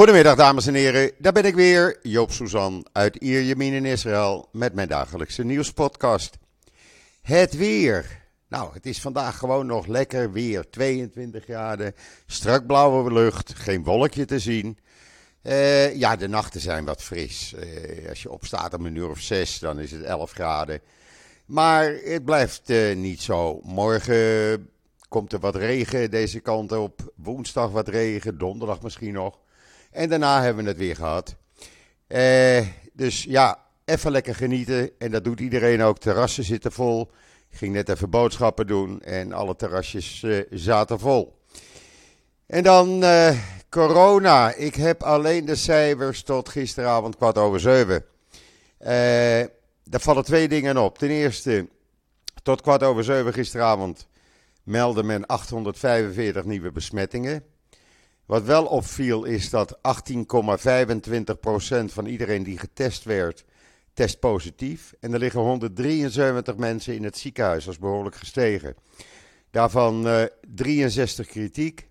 Goedemiddag dames en heren, daar ben ik weer, Joop Suzan uit Ierjemien in Israël met mijn dagelijkse nieuwspodcast. Het weer. Nou, het is vandaag gewoon nog lekker weer, 22 graden, strak blauwe lucht, geen wolkje te zien. Uh, ja, de nachten zijn wat fris. Uh, als je opstaat om een uur of zes, dan is het 11 graden. Maar het blijft uh, niet zo. Morgen komt er wat regen deze kant op. Woensdag wat regen, donderdag misschien nog. En daarna hebben we het weer gehad. Eh, dus ja, even lekker genieten. En dat doet iedereen ook. Terrassen zitten vol. Ik ging net even boodschappen doen en alle terrasjes uh, zaten vol. En dan uh, corona. Ik heb alleen de cijfers tot gisteravond kwart over zeven. Daar vallen twee dingen op. Ten eerste, tot kwart over zeven gisteravond meldde men 845 nieuwe besmettingen. Wat wel opviel is dat 18,25% van iedereen die getest werd, test positief. En er liggen 173 mensen in het ziekenhuis, dat is behoorlijk gestegen. Daarvan uh, 63 kritiek,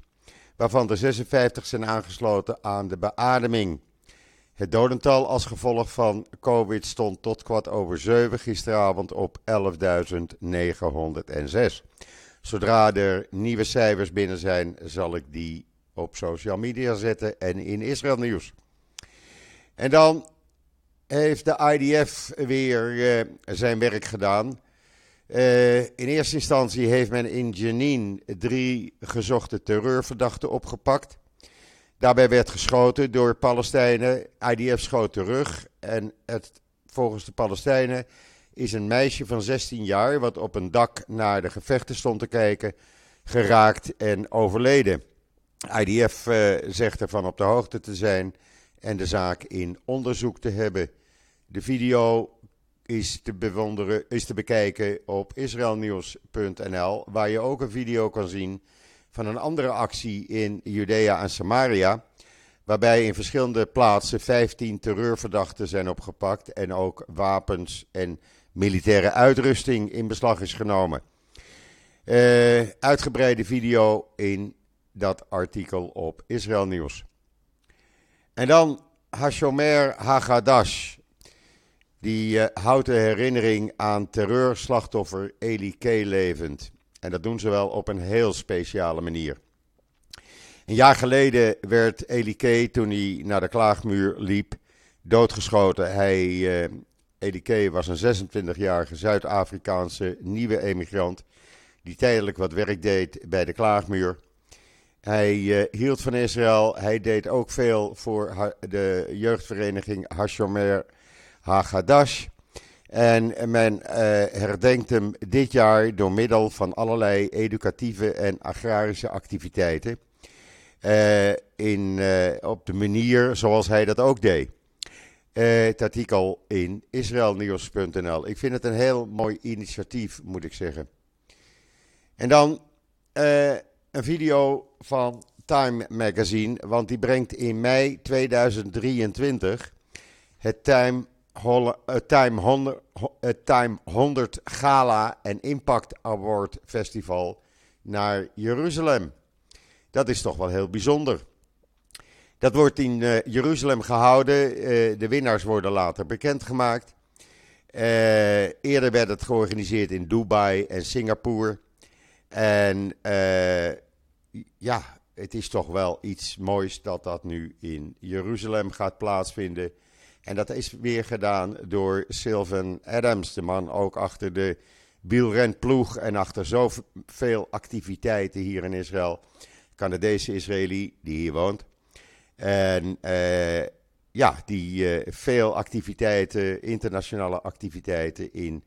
waarvan er 56 zijn aangesloten aan de beademing. Het dodental als gevolg van COVID stond tot kwart over 7 gisteravond op 11.906. Zodra er nieuwe cijfers binnen zijn, zal ik die op social media zetten en in Israël nieuws. En dan heeft de IDF weer uh, zijn werk gedaan. Uh, in eerste instantie heeft men in Jenin drie gezochte terreurverdachten opgepakt. Daarbij werd geschoten door Palestijnen. IDF schoot terug. En het, volgens de Palestijnen is een meisje van 16 jaar, wat op een dak naar de gevechten stond te kijken, geraakt en overleden. IDF uh, zegt ervan op de hoogte te zijn en de zaak in onderzoek te hebben. De video is te bewonderen, is te bekijken op israelnieuws.nl, waar je ook een video kan zien van een andere actie in Judea en Samaria, waarbij in verschillende plaatsen 15 terreurverdachten zijn opgepakt en ook wapens en militaire uitrusting in beslag is genomen. Uh, uitgebreide video in dat artikel op Israël Nieuws. En dan Hashomer Hagadash. Die uh, houdt de herinnering aan terreurslachtoffer Eli K. levend. En dat doen ze wel op een heel speciale manier. Een jaar geleden werd Eli K., toen hij naar de klaagmuur liep, doodgeschoten. Hij, uh, Eli K. was een 26-jarige Zuid-Afrikaanse nieuwe emigrant die tijdelijk wat werk deed bij de klaagmuur. Hij uh, hield van Israël. Hij deed ook veel voor de jeugdvereniging Hashomer Hagadash. En men uh, herdenkt hem dit jaar door middel van allerlei educatieve en agrarische activiteiten. Uh, in, op de manier zoals hij dat ook deed. het artikel in israelnieuws.nl. Ik vind het een heel mooi initiatief, moet ik zeggen. En dan een video van Time Magazine, want die brengt in mei 2023 het Time, het Time, 100, het Time 100 Gala en Impact Award Festival naar Jeruzalem. Dat is toch wel heel bijzonder. Dat wordt in uh, Jeruzalem gehouden. De winnaars worden later bekendgemaakt. Eerder werd het georganiseerd in Dubai en Singapore. En uh, ja, het is toch wel iets moois dat dat nu in Jeruzalem gaat plaatsvinden. En dat is weer gedaan door Sylvan Adams, de man ook achter de ploeg en achter zoveel activiteiten hier in Israël. Canadese Israëli die hier woont. En uh, ja, die uh, veel activiteiten, internationale activiteiten in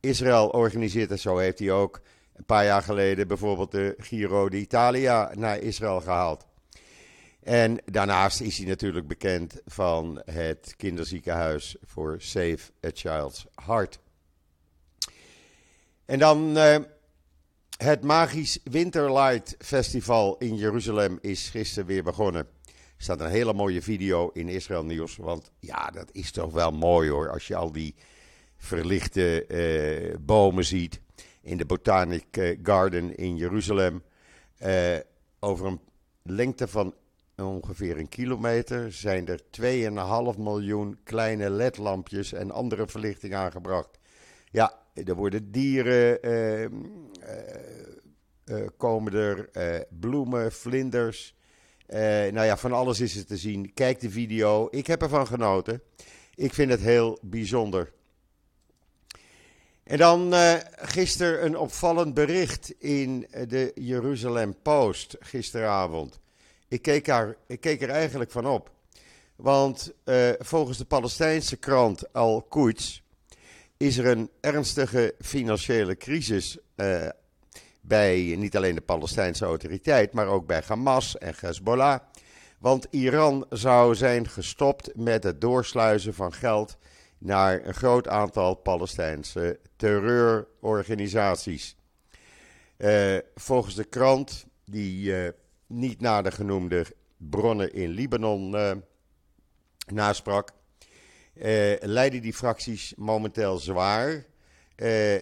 Israël organiseert. En zo heeft hij ook een paar jaar geleden bijvoorbeeld de Giro d'Italia naar Israël gehaald. En daarnaast is hij natuurlijk bekend van het kinderziekenhuis voor Save a Child's Heart. En dan uh, het Magisch Winterlight Festival in Jeruzalem is gisteren weer begonnen. Er staat een hele mooie video in Israël Nieuws. Want ja, dat is toch wel mooi hoor. Als je al die verlichte uh, bomen ziet in de Botanic eh, Garden in Jeruzalem. Uh, over een lengte van ongeveer een kilometer zijn er 2,5 miljoen kleine ledlampjes en andere verlichting aangebracht. Ja, er worden dieren, uh, uh, komen er, bloemen, vlinders. nou ja, van alles is er te zien. Kijk de video. Ik heb ervan genoten. Ik vind het heel bijzonder. En dan uh, gisteren een opvallend bericht in de Jeruzalem Post gisteravond. Ik keek, er, ik keek er eigenlijk van op. Want uh, volgens de Palestijnse krant Al-Quds is er een ernstige financiële crisis bij niet alleen de Palestijnse autoriteit, maar ook bij Hamas en Hezbollah. Want Iran zou zijn gestopt met het doorsluizen van geld naar een groot aantal Palestijnse terreurorganisaties. Uh, volgens de krant, die uh, niet naar de genoemde bronnen in Libanon uh, nasprak, leiden die fracties momenteel zwaar.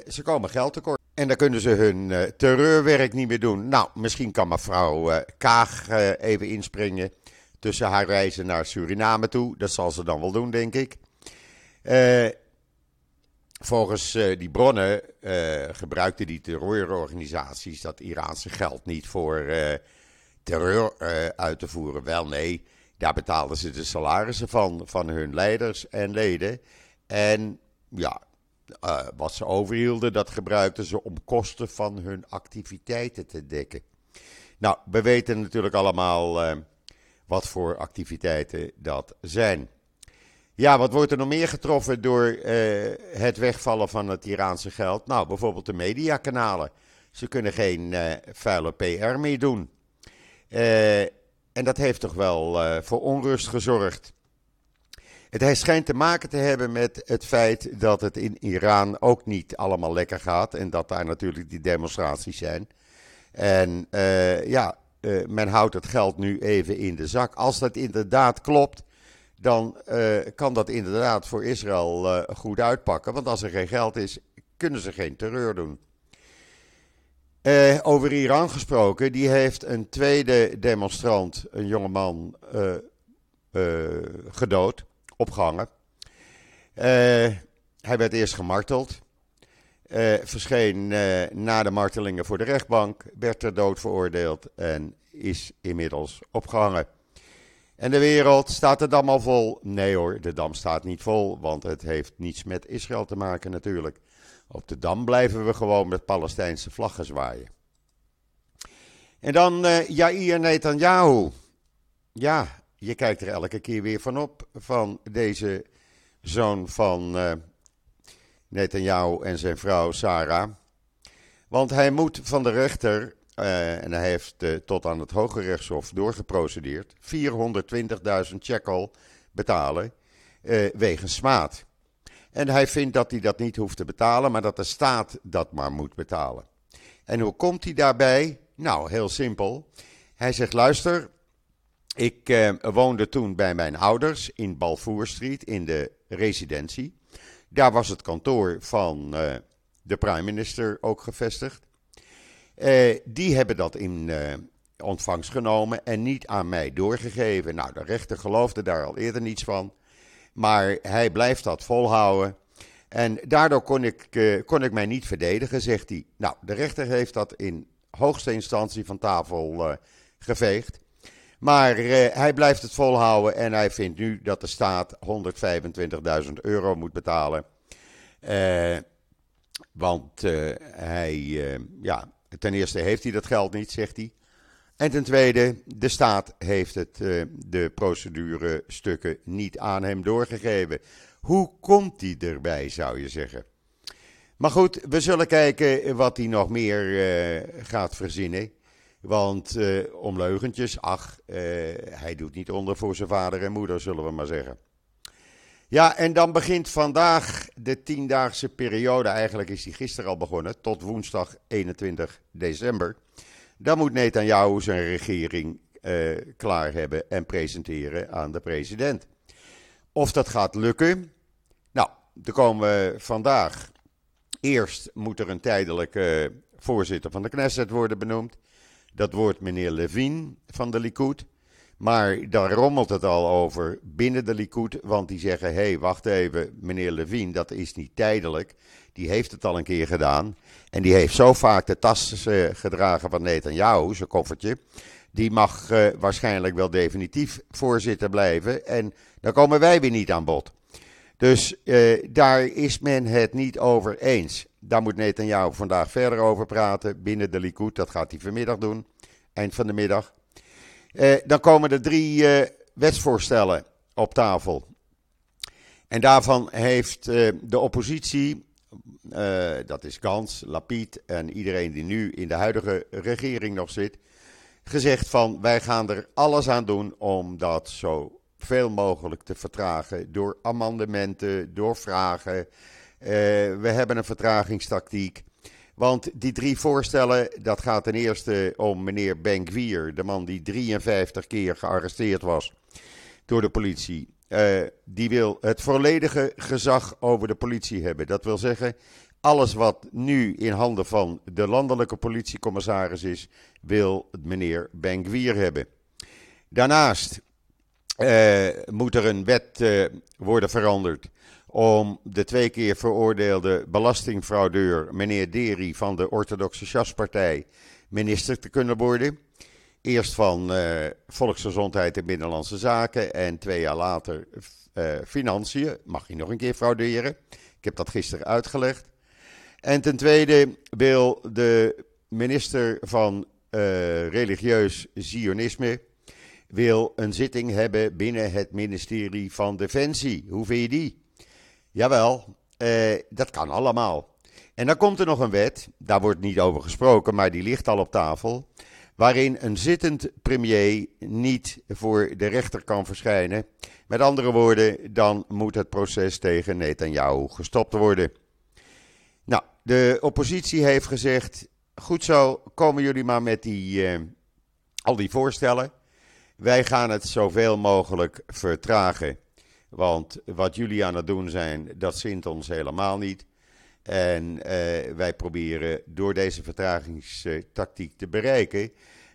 ze komen geld tekort. En dan kunnen ze hun terreurwerk niet meer doen. Nou, misschien kan mevrouw Kaag even inspringen tussen haar reizen naar Suriname toe. Dat zal ze dan wel doen, denk ik. Uh, volgens uh, die bronnen uh, gebruikten die terreurorganisaties dat Iraanse geld niet voor terreur uit te voeren. Wel nee, daar betaalden ze de salarissen van, van hun leiders en leden. En ja, wat ze overhielden, dat gebruikten ze om kosten van hun activiteiten te dekken. Nou, we weten natuurlijk allemaal wat voor activiteiten dat zijn. Ja, wat wordt er nog meer getroffen door uh, het wegvallen van het Iraanse geld? Nou, bijvoorbeeld de mediakanalen. Ze kunnen geen uh, vuile PR meer doen. Uh, en dat heeft toch wel voor onrust gezorgd. Het schijnt te maken te hebben met het feit dat het in Iran ook niet allemaal lekker gaat. En dat daar natuurlijk die demonstraties zijn. En ja, men houdt het geld nu even in de zak. Als dat inderdaad klopt, dan uh, kan dat inderdaad voor Israël uh, goed uitpakken. Want als er geen geld is, kunnen ze geen terreur doen. Uh, over Iran gesproken, die heeft een tweede demonstrant, een jongeman, gedood, opgehangen. hij werd eerst gemarteld. verscheen na de martelingen voor de rechtbank, werd ter dood veroordeeld en is inmiddels opgehangen. En de wereld, staat de dam al vol? Nee hoor, de dam staat niet vol, want het heeft niets met Israël te maken natuurlijk. Op de dam blijven we gewoon met Palestijnse vlaggen zwaaien. En dan uh, Jair Netanyahu. Ja, je kijkt er elke keer weer van op, van deze zoon van uh, Netanyahu en zijn vrouw Sarah. Want hij moet van de rechter uh, en hij heeft uh, tot aan het Hoge Rechtshof doorgeprocedeerd. 420.000 shekel betalen uh, wegens smaad. En hij vindt dat hij dat niet hoeft te betalen, maar dat de staat dat maar moet betalen. En hoe komt hij daarbij? Nou, heel simpel. Hij zegt: luister, ik woonde toen bij mijn ouders in Balfour Street in de residentie. Daar was het kantoor van de prime minister ook gevestigd. Uh, die hebben dat in uh, ontvangst genomen en niet aan mij doorgegeven. Nou, de rechter geloofde daar al eerder niets van. Maar hij blijft dat volhouden. En daardoor kon ik, uh, kon ik mij niet verdedigen, zegt hij. Nou, de rechter heeft dat in hoogste instantie van tafel geveegd. Maar hij blijft het volhouden en hij vindt nu dat de staat 125.000 euro moet betalen. want hij, ja, Ten eerste heeft hij dat geld niet, zegt hij. En ten tweede, de staat heeft het, uh, de procedurestukken niet aan hem doorgegeven. Hoe komt hij erbij, zou je zeggen? Maar goed, we zullen kijken wat hij nog meer uh, gaat verzinnen. Want uh, om leugentjes, ach, hij doet niet onder voor zijn vader en moeder, zullen we maar zeggen. Ja, en dan begint vandaag de tiendaagse periode. Eigenlijk is die gisteren al begonnen, tot woensdag 21 december. Dan moet Netanyahu zijn regering uh, klaar hebben en presenteren aan de president. Of dat gaat lukken? Nou, er komen vandaag. Eerst moet er een tijdelijke voorzitter van de Knesset worden benoemd. Dat wordt meneer Levin van de Likud. Maar daar rommelt het al over binnen de Likud, want die zeggen: hé, hey, wacht even, meneer Levine, dat is niet tijdelijk. Die heeft het al een keer gedaan. En die heeft zo vaak de tas uh, gedragen van Netanyahu, zijn koffertje. Die mag uh, waarschijnlijk wel definitief voorzitter blijven. En dan komen wij weer niet aan bod. Dus uh, daar is men het niet over eens. Daar moet Netanyahu vandaag verder over praten binnen de Likud. Dat gaat hij vanmiddag doen, eind van de middag. Uh, dan komen er drie uh, wetsvoorstellen op tafel. En daarvan heeft de oppositie, dat is Gans, Lapid en iedereen die nu in de huidige regering nog zit, gezegd van wij gaan er alles aan doen om dat zo veel mogelijk te vertragen door amendementen, door vragen. We hebben een vertragingstactiek. Want die drie voorstellen, dat gaat ten eerste om meneer Benkwier, de man die 53 keer gearresteerd was door de politie. Uh, die wil het volledige gezag over de politie hebben. Dat wil zeggen, alles wat nu in handen van de landelijke politiecommissaris is, wil meneer Benkwier hebben. Daarnaast uh, moet er een wet uh, worden veranderd om de twee keer veroordeelde belastingfraudeur, meneer Deri van de orthodoxe Sjaspartij, minister te kunnen worden. Eerst van uh, Volksgezondheid en Binnenlandse Zaken en twee jaar later Financiën. Mag hij nog een keer frauderen? Ik heb dat gisteren uitgelegd. En ten tweede wil de minister van religieus Zionisme, wil een zitting hebben binnen het ministerie van Defensie. Hoe vind je die? Jawel, eh, dat kan allemaal. En dan komt er nog een wet, daar wordt niet over gesproken, maar die ligt al op tafel. Waarin een zittend premier niet voor de rechter kan verschijnen. Met andere woorden, dan moet het proces tegen Netanyahu gestopt worden. Nou, de oppositie heeft gezegd: goed zo, komen jullie maar met die, uh, al die voorstellen. Wij gaan het zoveel mogelijk vertragen. Want wat jullie aan het doen zijn, dat zint ons helemaal niet. En eh, wij proberen door deze vertragingstactiek te bereiken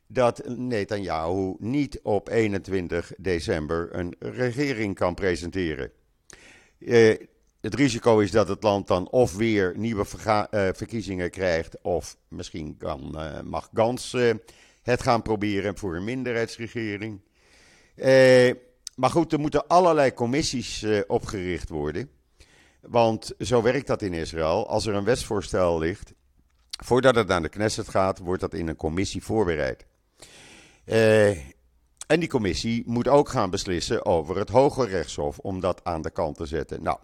dat Netanyahu niet op 21 december een regering kan presenteren. Eh, het risico is dat het land dan of weer nieuwe uh, verkiezingen krijgt, of misschien kan, mag Gans het gaan proberen voor een minderheidsregering. Eh, maar goed, er moeten allerlei commissies eh, opgericht worden. Want zo werkt dat in Israël. Als er een wetsvoorstel ligt, voordat het naar de Knesset gaat, wordt dat in een commissie voorbereid. Eh, en die commissie moet ook gaan beslissen over het Hoge Rechtshof om dat aan de kant te zetten. Nou,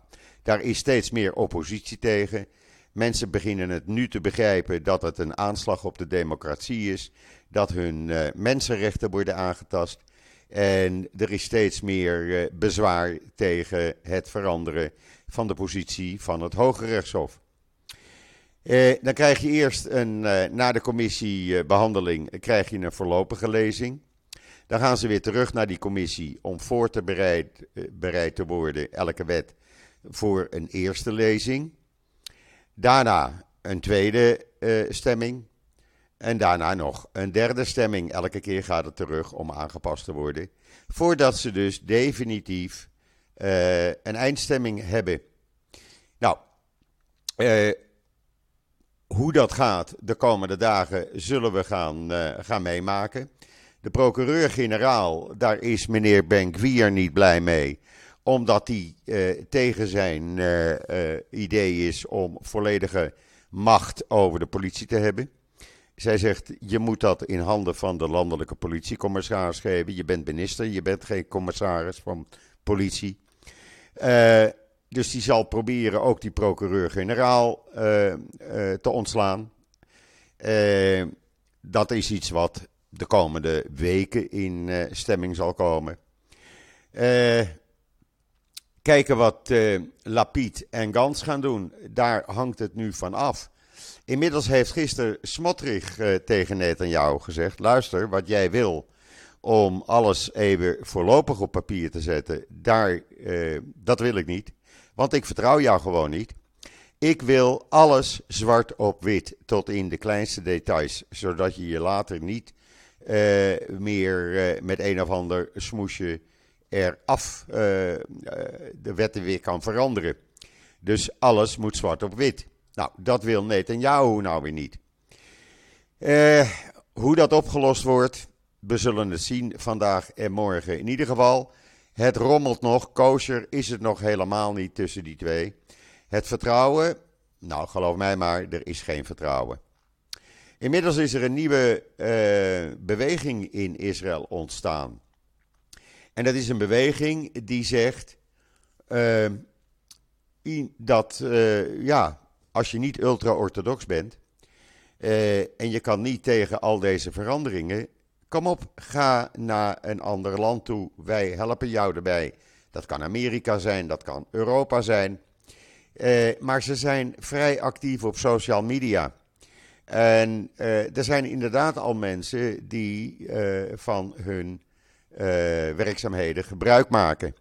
daar is steeds meer oppositie tegen. Mensen beginnen het nu te begrijpen dat het een aanslag op de democratie is dat hun uh, mensenrechten worden aangetast. En er is steeds meer uh, bezwaar tegen het veranderen van de positie van het Hoge Rechtshof. Uh, dan krijg je eerst een, na de commissiebehandeling krijg je een voorlopige lezing. Dan gaan ze weer terug naar die commissie om voor te bereid, bereid te worden, elke wet, voor een eerste lezing. Daarna een tweede stemming. En daarna nog een derde stemming. Elke keer gaat het terug om aangepast te worden. Voordat ze dus definitief uh, een eindstemming hebben. Nou, uh, hoe dat gaat de komende dagen zullen we gaan, uh, gaan meemaken. De procureur-generaal, daar is meneer Ben niet blij mee. Omdat hij tegen zijn idee is om volledige macht over de politie te hebben. Zij zegt, je moet dat in handen van de landelijke politiecommissaris geven. Je bent minister, je bent geen commissaris van politie. Uh, dus die zal proberen ook die procureur-generaal uh, uh, te ontslaan. dat is iets wat de komende weken in stemming zal komen. kijken wat Lapid en Gans gaan doen. Daar hangt het nu van af. Inmiddels heeft gisteren Smotrich uh, tegen Netanyahu gezegd: luister, wat jij wil om alles even voorlopig op papier te zetten, daar, uh, dat wil ik niet. Want ik vertrouw jou gewoon niet. Ik wil alles zwart op wit, tot in de kleinste details, zodat je je later niet meer met een of ander smoesje eraf de wetten weer kan veranderen. Dus alles moet zwart op wit. Nou, dat wil Netanyahu nou weer niet. hoe dat opgelost wordt, we zullen het zien vandaag en morgen. In ieder geval, het rommelt nog. Kosher is het nog helemaal niet tussen die twee. Het vertrouwen, nou geloof mij maar, er is geen vertrouwen. Inmiddels is er een nieuwe uh, beweging in Israël ontstaan. En dat is een beweging die zegt uh, dat ja, als je niet ultra-orthodox bent en je kan niet tegen al deze veranderingen, Kom op, ga naar een ander land toe. Wij helpen jou erbij. Dat kan Amerika zijn, dat kan Europa zijn. Uh, maar ze zijn vrij actief op social media. En uh, er zijn inderdaad al mensen die van hun werkzaamheden gebruik maken.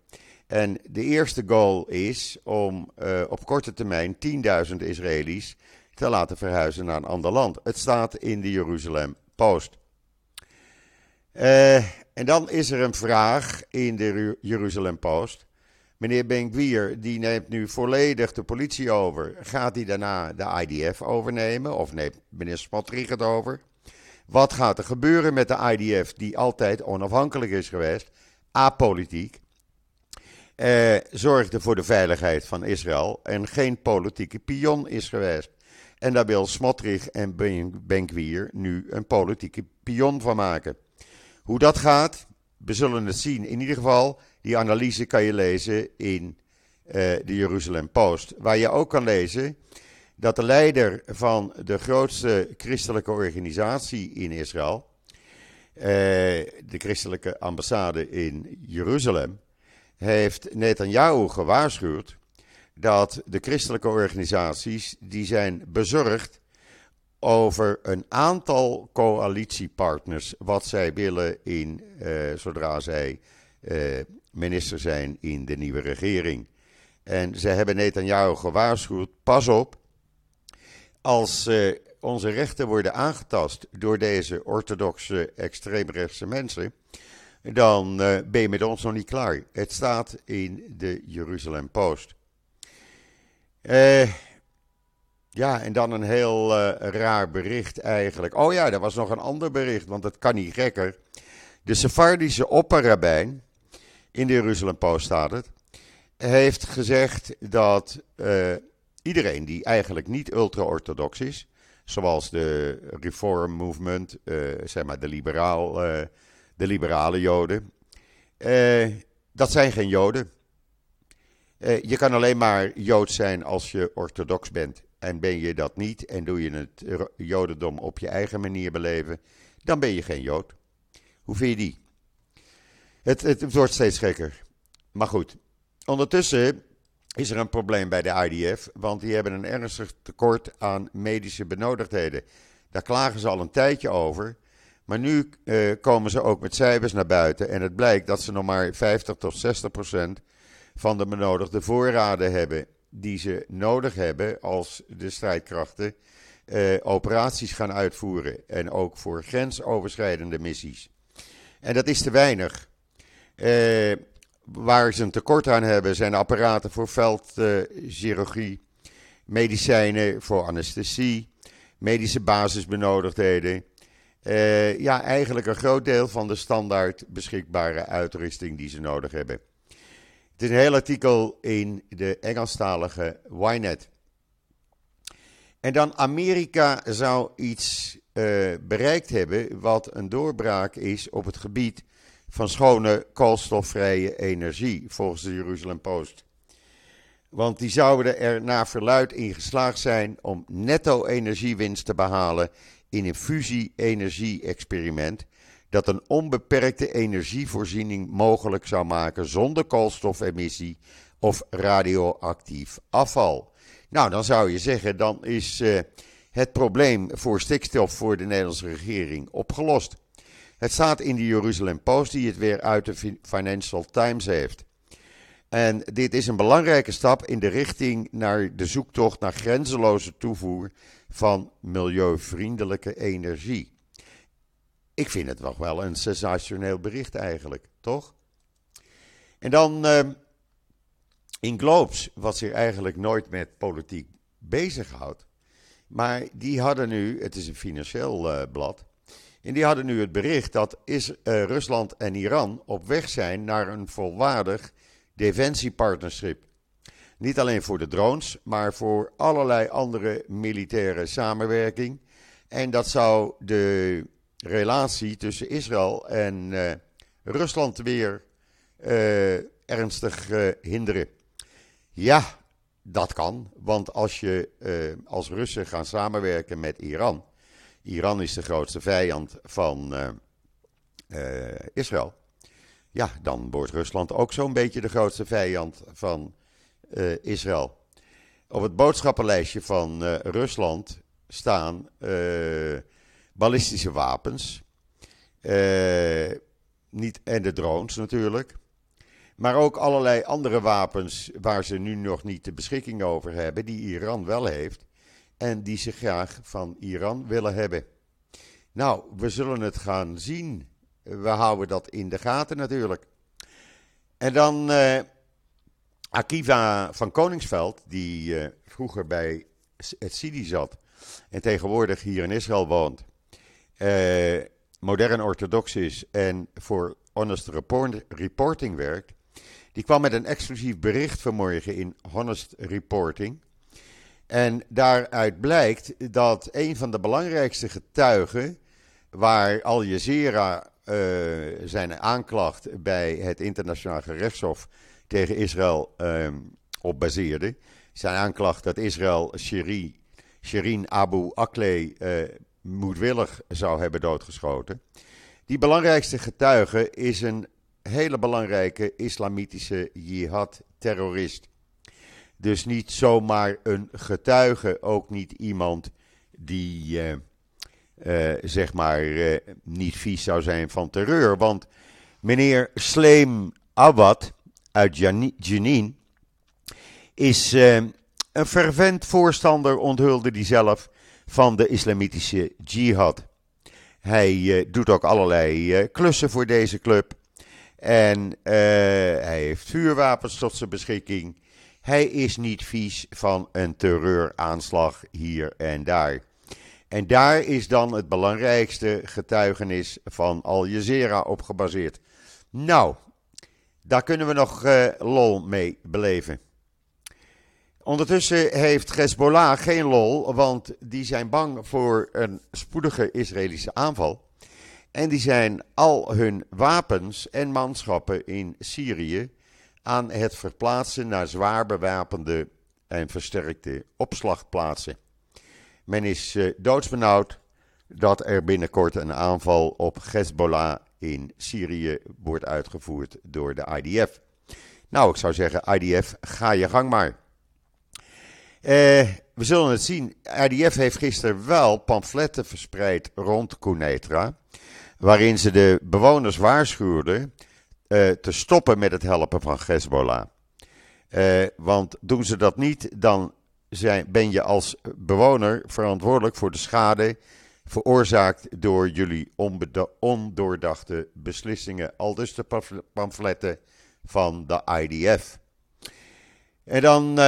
En de eerste goal is om op korte termijn 10.000 Israëli's te laten verhuizen naar een ander land. Het staat in de Jeruzalem Post. Uh, en dan is er een vraag in de Jeruzalem Post. Meneer Ben-Gvir, die neemt nu volledig de politie over. Gaat hij daarna de IDF overnemen? Of neemt meneer Smotrich het over? Wat gaat er gebeuren met de IDF, die altijd onafhankelijk is geweest, apolitiek? Uh, zorgde voor de veiligheid van Israël en geen politieke pion is geweest. En daar wil Smotrich en Ben-Gvir nu een politieke pion van maken. Hoe dat gaat, we zullen het zien. In ieder geval, die analyse kan je lezen in uh, de Jeruzalem Post. Waar je ook kan lezen dat de leider van de grootste christelijke organisatie in Israël, uh, de christelijke ambassade in Jeruzalem, heeft Netanyahu gewaarschuwd dat de christelijke organisaties die zijn bezorgd over een aantal coalitiepartners, wat zij willen in, uh, zodra zij uh, minister zijn in de nieuwe regering. En ze hebben Netanyahu gewaarschuwd, pas op, als uh, onze rechten worden aangetast door deze orthodoxe extreemrechtse mensen, dan ben je met ons nog niet klaar. Het staat in de Jeruzalem Post. Eh ja, en dan een heel uh, raar bericht eigenlijk. Oh ja, er was nog een ander bericht, want het kan niet gekker. De Sephardische opperrabijn, in de Jeruzalem Post staat het, heeft gezegd dat iedereen die eigenlijk niet ultra-orthodox is, zoals de Reform Movement, zeg maar de, liberaal, de liberale Joden, dat zijn geen Joden. je kan alleen maar Jood zijn als je orthodox bent. En ben je dat niet en doe je het Jodendom op je eigen manier beleven, dan ben je geen Jood. Hoe vind je die? Het, het wordt steeds gekker. Maar goed, ondertussen is er een probleem bij de IDF, want die hebben een ernstig tekort aan medische benodigdheden. Daar klagen ze al een tijdje over. Maar nu uh, komen ze ook met cijfers naar buiten en het blijkt dat ze nog maar 50 tot 60 procent van de benodigde voorraden hebben die ze nodig hebben als de strijdkrachten uh, operaties gaan uitvoeren. En ook voor grensoverschrijdende missies. En dat is te weinig. Uh, waar ze een tekort aan hebben zijn apparaten voor veldchirurgie, medicijnen voor anesthesie, medische basisbenodigdheden. Uh, ja, eigenlijk een groot deel van de standaard beschikbare uitrusting die ze nodig hebben. Het is een heel artikel in de Engelstalige Ynet. En dan Amerika zou iets uh, bereikt hebben wat een doorbraak is op het gebied van schone koolstofvrije energie, volgens de Jeruzalem Post. Want die zouden er naar verluid in geslaagd zijn om netto energiewinst te behalen in een fusie-energie-experiment dat een onbeperkte energievoorziening mogelijk zou maken zonder koolstofemissie of radioactief afval. Nou, dan zou je zeggen, dan is uh, het probleem voor stikstof voor de Nederlandse regering opgelost. Het staat in de Jeruzalem Post, die het weer uit de Financial Times heeft. En dit is een belangrijke stap in de richting naar de zoektocht naar grenzeloze toevoer van milieuvriendelijke energie. ik vind het nog wel een sensationeel bericht eigenlijk, toch? En dan uh, in Globes, wat zich eigenlijk nooit met politiek bezighoudt. Maar die hadden nu, het is een financieel uh, blad, en die hadden nu het bericht dat is, uh, Rusland en Iran op weg zijn naar een volwaardig defensiepartnership. Niet alleen voor de drones, maar voor allerlei andere militaire samenwerking. En dat zou de relatie tussen Israël en uh, Rusland weer uh, ernstig uh, hinderen. Ja, dat kan, want als je als Russen gaan samenwerken met Iran, Iran is de grootste vijand van Israël, ja, dan wordt Rusland ook zo'n beetje de grootste vijand van Israël. Op het boodschappenlijstje van Rusland staan ballistische wapens. Niet, en de drones natuurlijk. Maar ook allerlei andere wapens waar ze nu nog niet de beschikking over hebben, die Iran wel heeft. En die ze graag van Iran willen hebben. Nou, we zullen het gaan zien. We houden dat in de gaten natuurlijk. En dan Akiva van Koningsveld, die uh, vroeger bij het Sidi zat en tegenwoordig hier in Israël woont uh, modern orthodox is en voor Honest report, Reporting werkt, die kwam met een exclusief bericht vanmorgen in Honest Reporting. En daaruit blijkt dat een van de belangrijkste getuigen, waar Al Jazeera uh, zijn aanklacht bij het internationaal gerechtshof tegen Israël uh, op baseerde, zijn aanklacht dat Israël Shirin Abu Akleh uh, moedwillig zou hebben doodgeschoten. Die belangrijkste getuige is een hele belangrijke islamitische jihad-terrorist. Dus niet zomaar een getuige, ook niet iemand die uh, uh, zeg maar niet vies zou zijn van terreur. Want meneer Sleem Awad uit Jenin is een fervent voorstander, onthulde hij zelf, van de islamitische jihad. Hij uh, doet ook allerlei uh, klussen voor deze club. En uh, hij heeft vuurwapens tot zijn beschikking. Hij is niet vies van een terreuraanslag hier en daar. En daar is dan het belangrijkste getuigenis van Al Jazeera op gebaseerd. Nou, daar kunnen we nog lol mee beleven. Ondertussen heeft Hezbollah geen lol, want die zijn bang voor een spoedige Israëlische aanval. En die zijn al hun wapens en manschappen in Syrië aan het verplaatsen naar zwaar bewapende en versterkte opslagplaatsen. Men is uh, doodsbenauwd dat er binnenkort een aanval op Hezbollah in Syrië wordt uitgevoerd door de IDF. Nou, ik zou zeggen, IDF, ga je gang maar. Uh, we zullen het zien. RDF heeft gisteren wel pamfletten verspreid rond Cunetra. Waarin ze de bewoners waarschuwden uh, te stoppen met het helpen van Hezbollah. Uh, want doen ze dat niet, dan zijn, ben je als bewoner verantwoordelijk voor de schade veroorzaakt door jullie ondoordachte beslissingen. Al dus de pamfletten van de IDF. En dan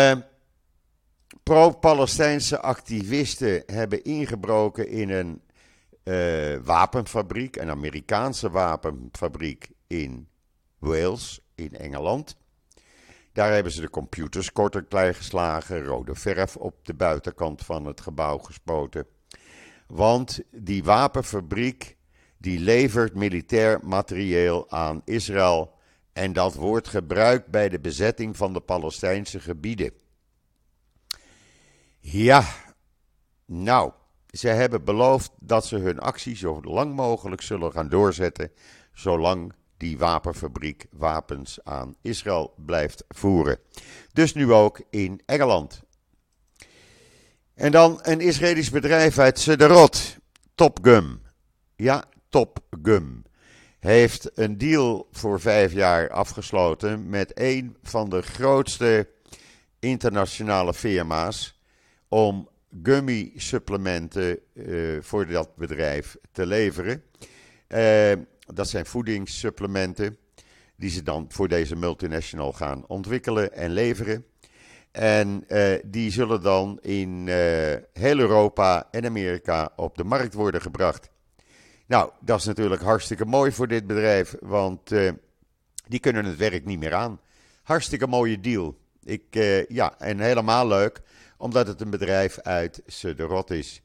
pro-Palestijnse activisten hebben ingebroken in een uh, wapenfabriek, een Amerikaanse wapenfabriek in Wales, in Engeland. Daar hebben ze de computers kort klein geslagen, rode verf op de buitenkant van het gebouw gespoten. Want die wapenfabriek die levert militair materieel aan Israël en dat wordt gebruikt bij de bezetting van de Palestijnse gebieden. Ja, nou, ze hebben beloofd dat ze hun actie zo lang mogelijk zullen gaan doorzetten, zolang die wapenfabriek wapens aan Israël blijft voeren. Dus nu ook in Engeland. En dan een Israëlisch bedrijf uit Sederot, Topgum. Ja, Topgum. Heeft een deal voor vijf jaar afgesloten met een van de grootste internationale firma's om gummy-supplementen uh, voor dat bedrijf te leveren. dat zijn voedingssupplementen die ze dan voor deze multinational gaan ontwikkelen en leveren. En die zullen dan in heel Europa en Amerika op de markt worden gebracht. Nou, dat is natuurlijk hartstikke mooi voor dit bedrijf, want die kunnen het werk niet meer aan. Hartstikke mooie deal. Ik, ja, en helemaal leuk, omdat het een bedrijf uit Sudderot is.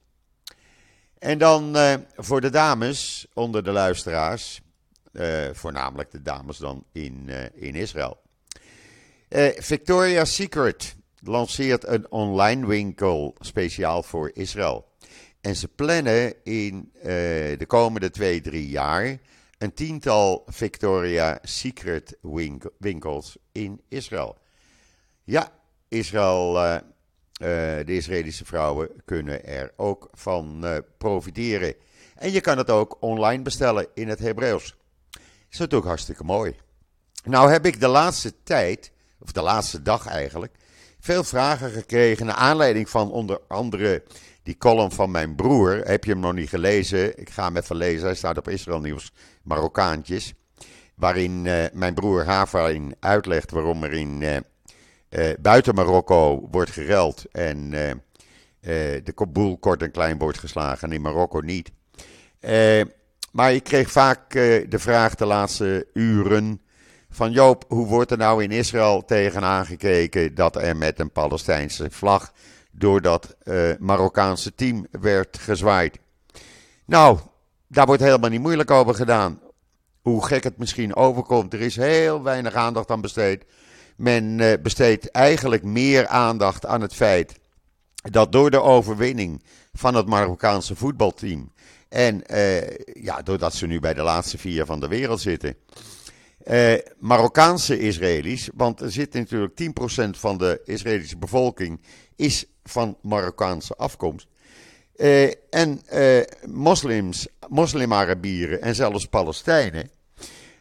En dan voor de dames onder de luisteraars, voornamelijk de dames dan in, in Israël. Victoria's Secret lanceert een online winkel speciaal voor Israël. En ze plannen in de komende twee, drie jaar een tiental Victoria Secret winkels in Israël. Ja, Israël, uh, uh, de Israëlische vrouwen kunnen er ook van uh, profiteren. En je kan het ook online bestellen in het Hebreeuws. Is natuurlijk hartstikke mooi. Nou heb ik de laatste tijd, of de laatste dag eigenlijk, veel vragen gekregen naar aanleiding van onder andere die column van mijn broer. Heb je hem nog niet gelezen? Ik ga hem even lezen. Hij staat op Israël Nieuws, Marokkaantjes. Waarin mijn broer Havarin uitlegt waarom er in uh, buiten Marokko wordt gereld en de boel kort en klein wordt geslagen en in Marokko niet. maar ik kreeg vaak de vraag de laatste uren van Joop, hoe wordt er nou in Israël tegenaan gekeken dat er met een Palestijnse vlag door dat Marokkaanse team werd gezwaaid? Nou, daar wordt helemaal niet moeilijk over gedaan. Hoe gek het misschien overkomt, er is heel weinig aandacht aan besteed. Men eh, besteedt eigenlijk meer aandacht aan het feit dat door de overwinning van het Marokkaanse voetbalteam en uh, ja, doordat ze nu bij de laatste vier van de wereld zitten, uh, Marokkaanse Israëli's, want er zit natuurlijk 10% van de Israëlische bevolking is van Marokkaanse afkomst. Uh, en moslims, moslim-Arabieren en zelfs Palestijnen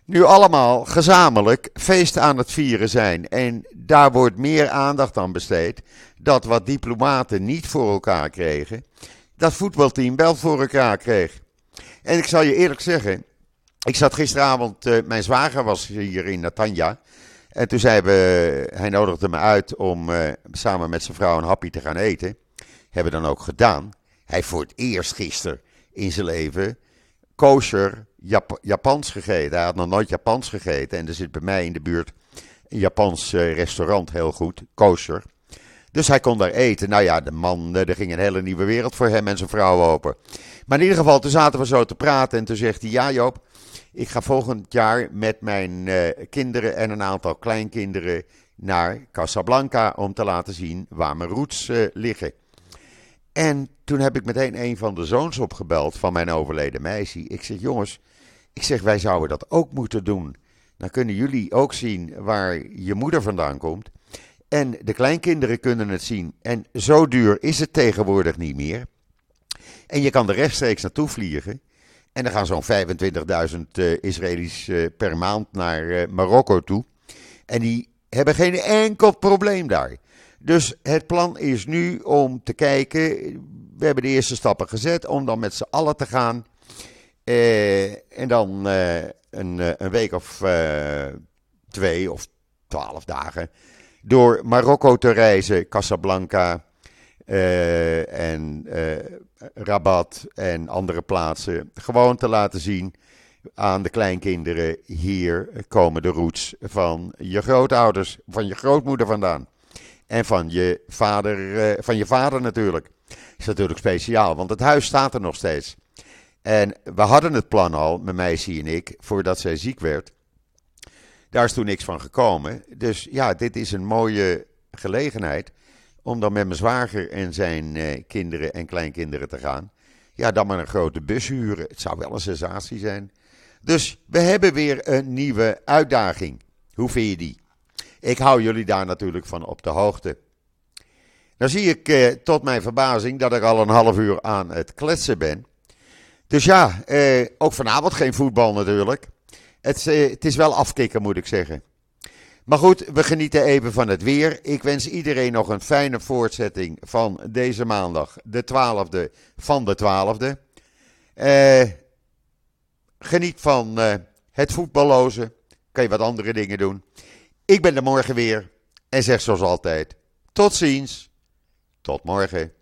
nu allemaal gezamenlijk feest aan het vieren zijn. En daar wordt meer aandacht aan besteed. Dat wat diplomaten niet voor elkaar kregen, dat voetbalteam wel voor elkaar kreeg. En ik zal je eerlijk zeggen, ik zat gisteravond, uh, mijn zwager was hier in Natanja. En toen zei we, hij nodigde me uit om uh, samen met zijn vrouw een hapje te gaan eten. Hebben dan ook gedaan. Hij voor het eerst gisteren in zijn leven kosher Jap Japans gegeten. Hij had nog nooit Japans gegeten. En er zit bij mij in de buurt een Japans uh, restaurant, heel goed, kosher. Dus hij kon daar eten. Nou ja, de man, er ging een hele nieuwe wereld voor hem en zijn vrouw open. Maar in ieder geval, toen zaten we zo te praten. En toen zegt hij: Ja, Joop, ik ga volgend jaar met mijn uh, kinderen en een aantal kleinkinderen naar Casablanca om te laten zien waar mijn roots liggen. En toen heb ik meteen een van de zoons opgebeld van mijn overleden meisje. Ik zeg: Jongens ik zeg, wij zouden dat ook moeten doen. Dan kunnen jullie ook zien waar je moeder vandaan komt. En de kleinkinderen kunnen het zien. En zo duur is het tegenwoordig niet meer. En je kan er rechtstreeks naartoe vliegen. En dan gaan zo'n 25.000 uh, Israëli's uh, per maand naar uh, Marokko toe. En die hebben geen enkel probleem daar. Dus het plan is nu om te kijken. We hebben de eerste stappen gezet om dan met z'n allen te gaan. En dan een, eh, een, week of twee of twaalf dagen door Marokko te reizen, Casablanca en Rabat en andere plaatsen. Gewoon te laten zien aan de kleinkinderen, hier komen de roots van je grootouders, van je grootmoeder vandaan. En van je vader, van je vader natuurlijk. Is natuurlijk speciaal, want het huis staat er nog steeds. En we hadden het plan al, mijn meisje en ik, voordat zij ziek werd. Daar is toen niks van gekomen. Dus ja, dit is een mooie gelegenheid om dan met mijn zwager en zijn eh, kinderen en kleinkinderen te gaan. Ja, dan maar een grote bus huren. Het zou wel een sensatie zijn. Dus we hebben weer een nieuwe uitdaging. Hoe vind je die? Ik hou jullie daar natuurlijk van op de hoogte. Dan zie ik eh, tot mijn verbazing dat ik al een half uur aan het kletsen ben. Dus ja, eh, ook vanavond geen voetbal natuurlijk. Het, eh, het is wel afkicken, moet ik zeggen. Maar goed, we genieten even van het weer. Ik wens iedereen nog een fijne voortzetting van deze maandag, de 12e van de 12e. Eh, geniet van uh, het voetballozen. Kan je wat andere dingen doen. Ik ben er morgen weer. En zeg zoals altijd: tot ziens. Tot morgen.